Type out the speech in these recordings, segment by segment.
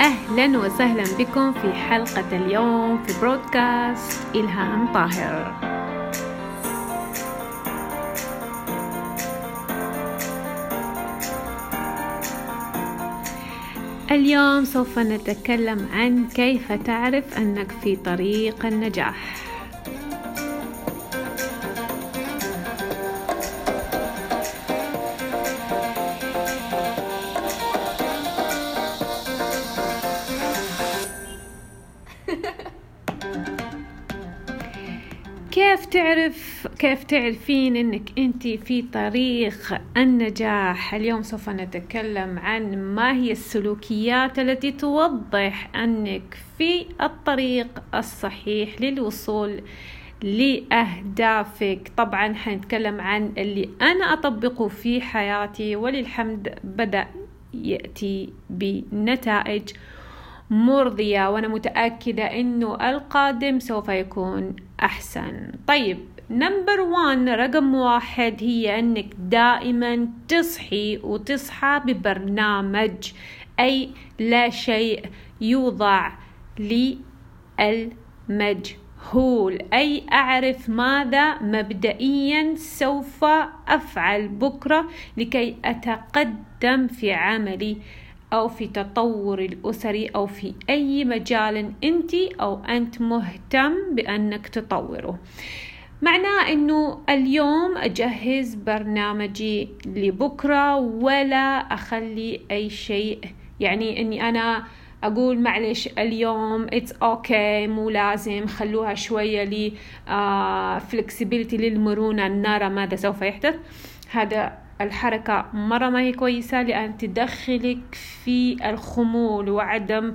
أهلا وسهلا بكم في حلقة اليوم في برودكاست إلهام طاهر. اليوم سوف نتكلم عن كيف تعرف أنك في طريق النجاح. تعرف كيف تعرفين إنك أنت في طريق النجاح؟ اليوم سوف نتكلم عن ما هي السلوكيات التي توضح أنك في الطريق الصحيح للوصول لأهدافك. طبعا حنتكلم عن اللي أنا أطبقه في حياتي وللحمد بدأ يأتي بنتائج مرضية. وأنا متأكدة أنه القادم سوف يكون أحسن. طيب نمبر وان رقم واحد هي أنك دائما تصحي وتصحى ببرنامج أي لا شيء يوضع للمجهول أي أعرف ماذا مبدئيا سوف أفعل بكرة لكي أتقدم في عملي. أو في تطور الأسري أو في أي مجال أنت أو أنت مهتم بأنك تطوره. معناه أنه اليوم أجهز برنامجي لبكرة ولا أخلي أي شيء. يعني أني أنا أقول معلش اليوم it's okay okay, مو لازم خلوها شوية لي flexibility uh, للمرونة نرى ماذا سوف يحدث. هذا الحركة. مرة ما هي كويسة لأن تدخلك في الخمول وعدم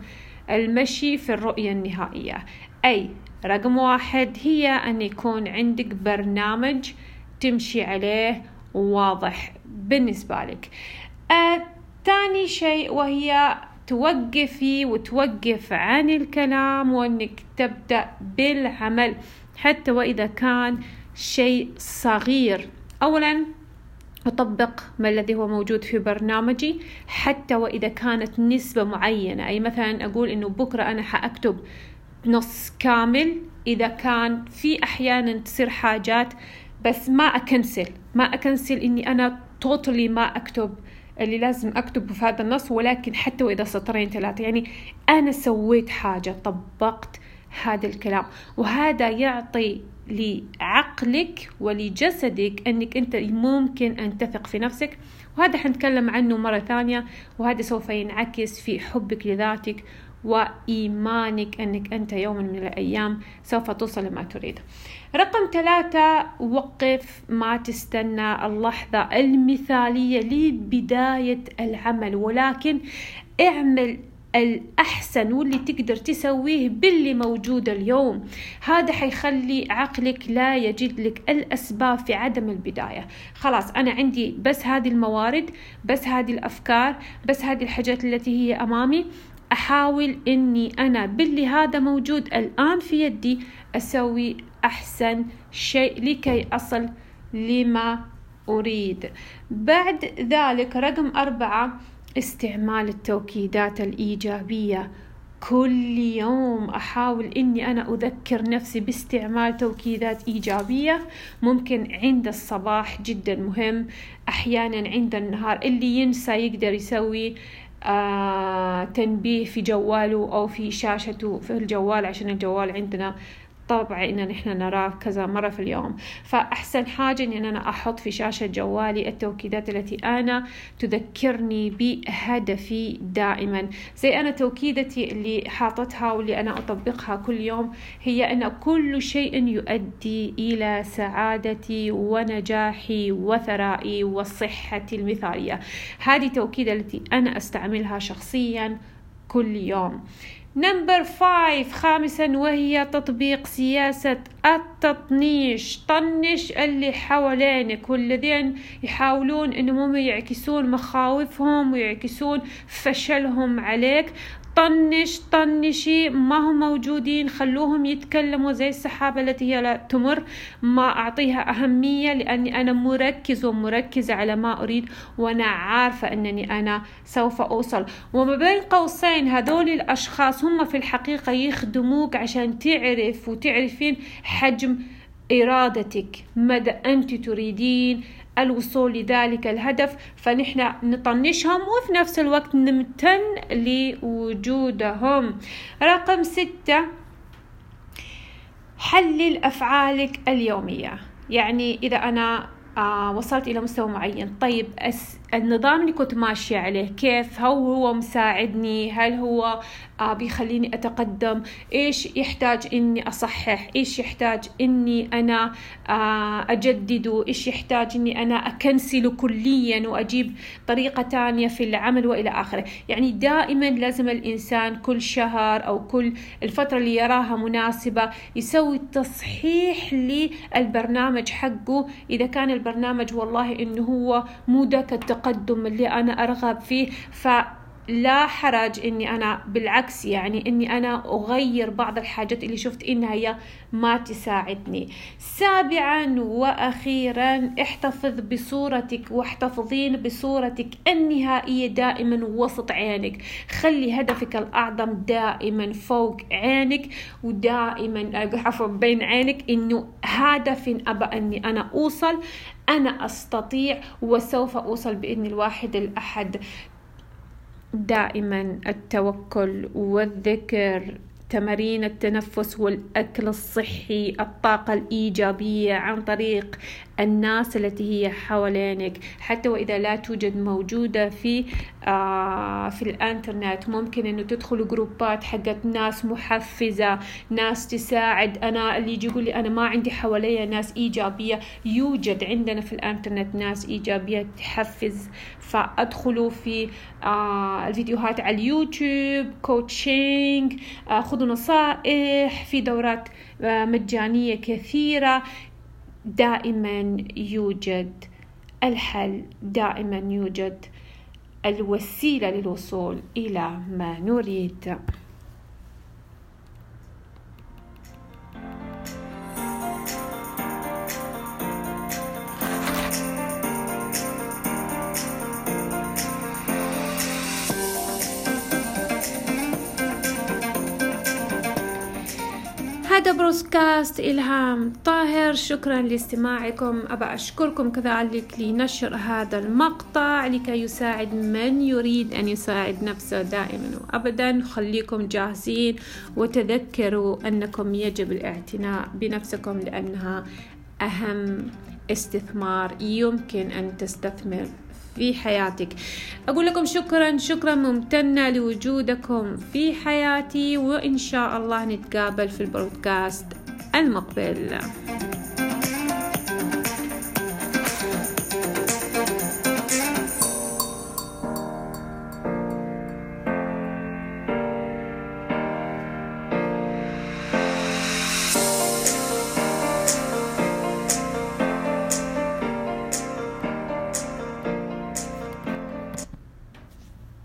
المشي في الرؤية النهائية. أي رقم واحد هي أن يكون عندك برنامج تمشي عليه واضح بالنسبة لك. ثاني آه شيء وهي توقفي وتوقف عن الكلام وأنك تبدأ بالعمل حتى وإذا كان شيء صغير. اولا أطبق ما الذي هو موجود في برنامجي حتى وإذا كانت نسبة معينة. أي مثلا أقول إنه بكرة أنا حأكتب نص كامل إذا كان في أحيانا تصير حاجات بس ما أكنسل. ما أكنسل إني أنا توتالي ما أكتب اللي لازم أكتبه في هذا النص ولكن حتى وإذا سطرين ثلاثة. يعني أنا سويت حاجة طبقت هذا الكلام. وهذا يعطي لعقلك ولجسدك أنك أنت ممكن أن تثق في نفسك. وهذا حنتكلم عنه مرة ثانية وهذا سوف ينعكس في حبك لذاتك وإيمانك أنك أنت يوم من الأيام سوف توصل لما تريد. رقم ثلاثة وقف ما تستنى. اللحظة المثالية لبداية العمل ولكن اعمل الأحسن واللي تقدر تسويه باللي موجود اليوم. هذا حيخلي عقلك لا يجد لك الأسباب في عدم البداية. خلاص أنا عندي بس هذه الموارد بس هذه الأفكار بس هذه الحاجات التي هي أمامي. أحاول إني أنا باللي هذا موجود الآن في يدي أسوي أحسن شيء لكي أصل لما أريد. بعد ذلك رقم أربعة استعمال التوكيدات الإيجابية. كل يوم أحاول إني أنا أذكر نفسي باستعمال توكيدات إيجابية. ممكن عند الصباح جدا مهم أحيانا عند النهار. اللي ينسى يقدر يسوي آه تنبيه في جواله أو في شاشته في الجوال عشان الجوال عندنا طبعا إن نحن نراه كذا مرة في اليوم. فأحسن حاجة إن أنا أحط في شاشة جوالي التوكيدات التي أنا تذكرني بهدفي دائما. زي أنا توكيدتي اللي حاطتها واللي أنا أطبقها كل يوم هي أن كل شيء يؤدي إلى سعادتي ونجاحي وثرائي وصحتي المثالية. هذه توكيده التي أنا أستعملها شخصيا كل يوم. number five خامسا وهي تطبيق سياسة التطنيش. طنش اللي حوالينك والذين يحاولون إنهم يعكسون مخاوفهم ويعكسون فشلهم عليك. طنش طنشي ما هم موجودين خلوهم يتكلموا زي السحابة التي هي لا تمر. ما أعطيها أهمية لأني أنا مركز ومركزة على ما أريد وأنا عارفة أنني أنا سوف أوصل. وما بين قوسين هذول الأشخاص هم في الحقيقة يخدموك عشان تعرف وتعرفين حجم إرادتك مدى أنت تريدين الوصول لذلك الهدف فنحن نطنشهم وفي نفس الوقت نمتن لوجودهم. رقم ستة حلل أفعالك اليومية. يعني إذا أنا آه وصلت إلى مستوى معين طيب النظام اللي كنت ماشية عليه. كيف؟ هل هو مساعدني؟ هل هو آه بيخليني أتقدم؟ إيش يحتاج إني أصحح؟ إيش يحتاج إني أنا آه أجدده؟ إيش يحتاج إني أنا أكنسله كليا وأجيب طريقة تانية في العمل وإلى آخره؟ يعني دائما لازم الإنسان كل شهر أو كل الفترة اللي يراها مناسبة يسوي تصحيح للبرنامج حقه. إذا كان البرنامج والله إنه هو مو ذاك التقدم اللي أنا أرغب فيه ف لا حرج إني أنا بالعكس يعني إني أنا أغير بعض الحاجات اللي شفت إنها هي ما تساعدني. سابعا وأخيرا احتفظ بصورتك واحتفظين بصورتك النهائية دائما وسط عينك. خلي هدفك الأعظم دائما فوق عينك ودائما عفوا بين عينك إنه هدف ابى أني أنا أوصل أنا أستطيع وسوف أوصل بإذن الواحد الأحد. دائما التوكل والذكر تمارين التنفس والأكل الصحي الطاقة الإيجابية عن طريق الناس التي هي حوالينك. حتى وإذا لا توجد موجودة في في الانترنت. ممكن إنه تدخلوا جروبات حقت ناس محفزة ناس تساعد. أنا اللي يجي يقول لي أنا ما عندي حواليا ناس إيجابية. يوجد عندنا في الانترنت ناس إيجابية تحفز. فأدخلوا في آه الفيديوهات على اليوتيوب كوتشينج آه خذوا نصائح في دورات آه مجانية كثيرة. دائما يوجد الحل دائما يوجد الوسيلة للوصول إلى ما نريد. هذا بروسكاست إلهام طاهر. شكرا لاستماعكم. أبى أشكركم كذلك لنشر هذا المقطع لكي يساعد من يريد أن يساعد نفسه دائما وأبدا. خليكم جاهزين وتذكروا أنكم يجب الاعتناء بنفسكم لأنها أهم استثمار يمكن أن تستثمر في حياتك. أقول لكم شكرا شكرا ممتنة لوجودكم في حياتي وإن شاء الله نتقابل في البودكاست المقبل.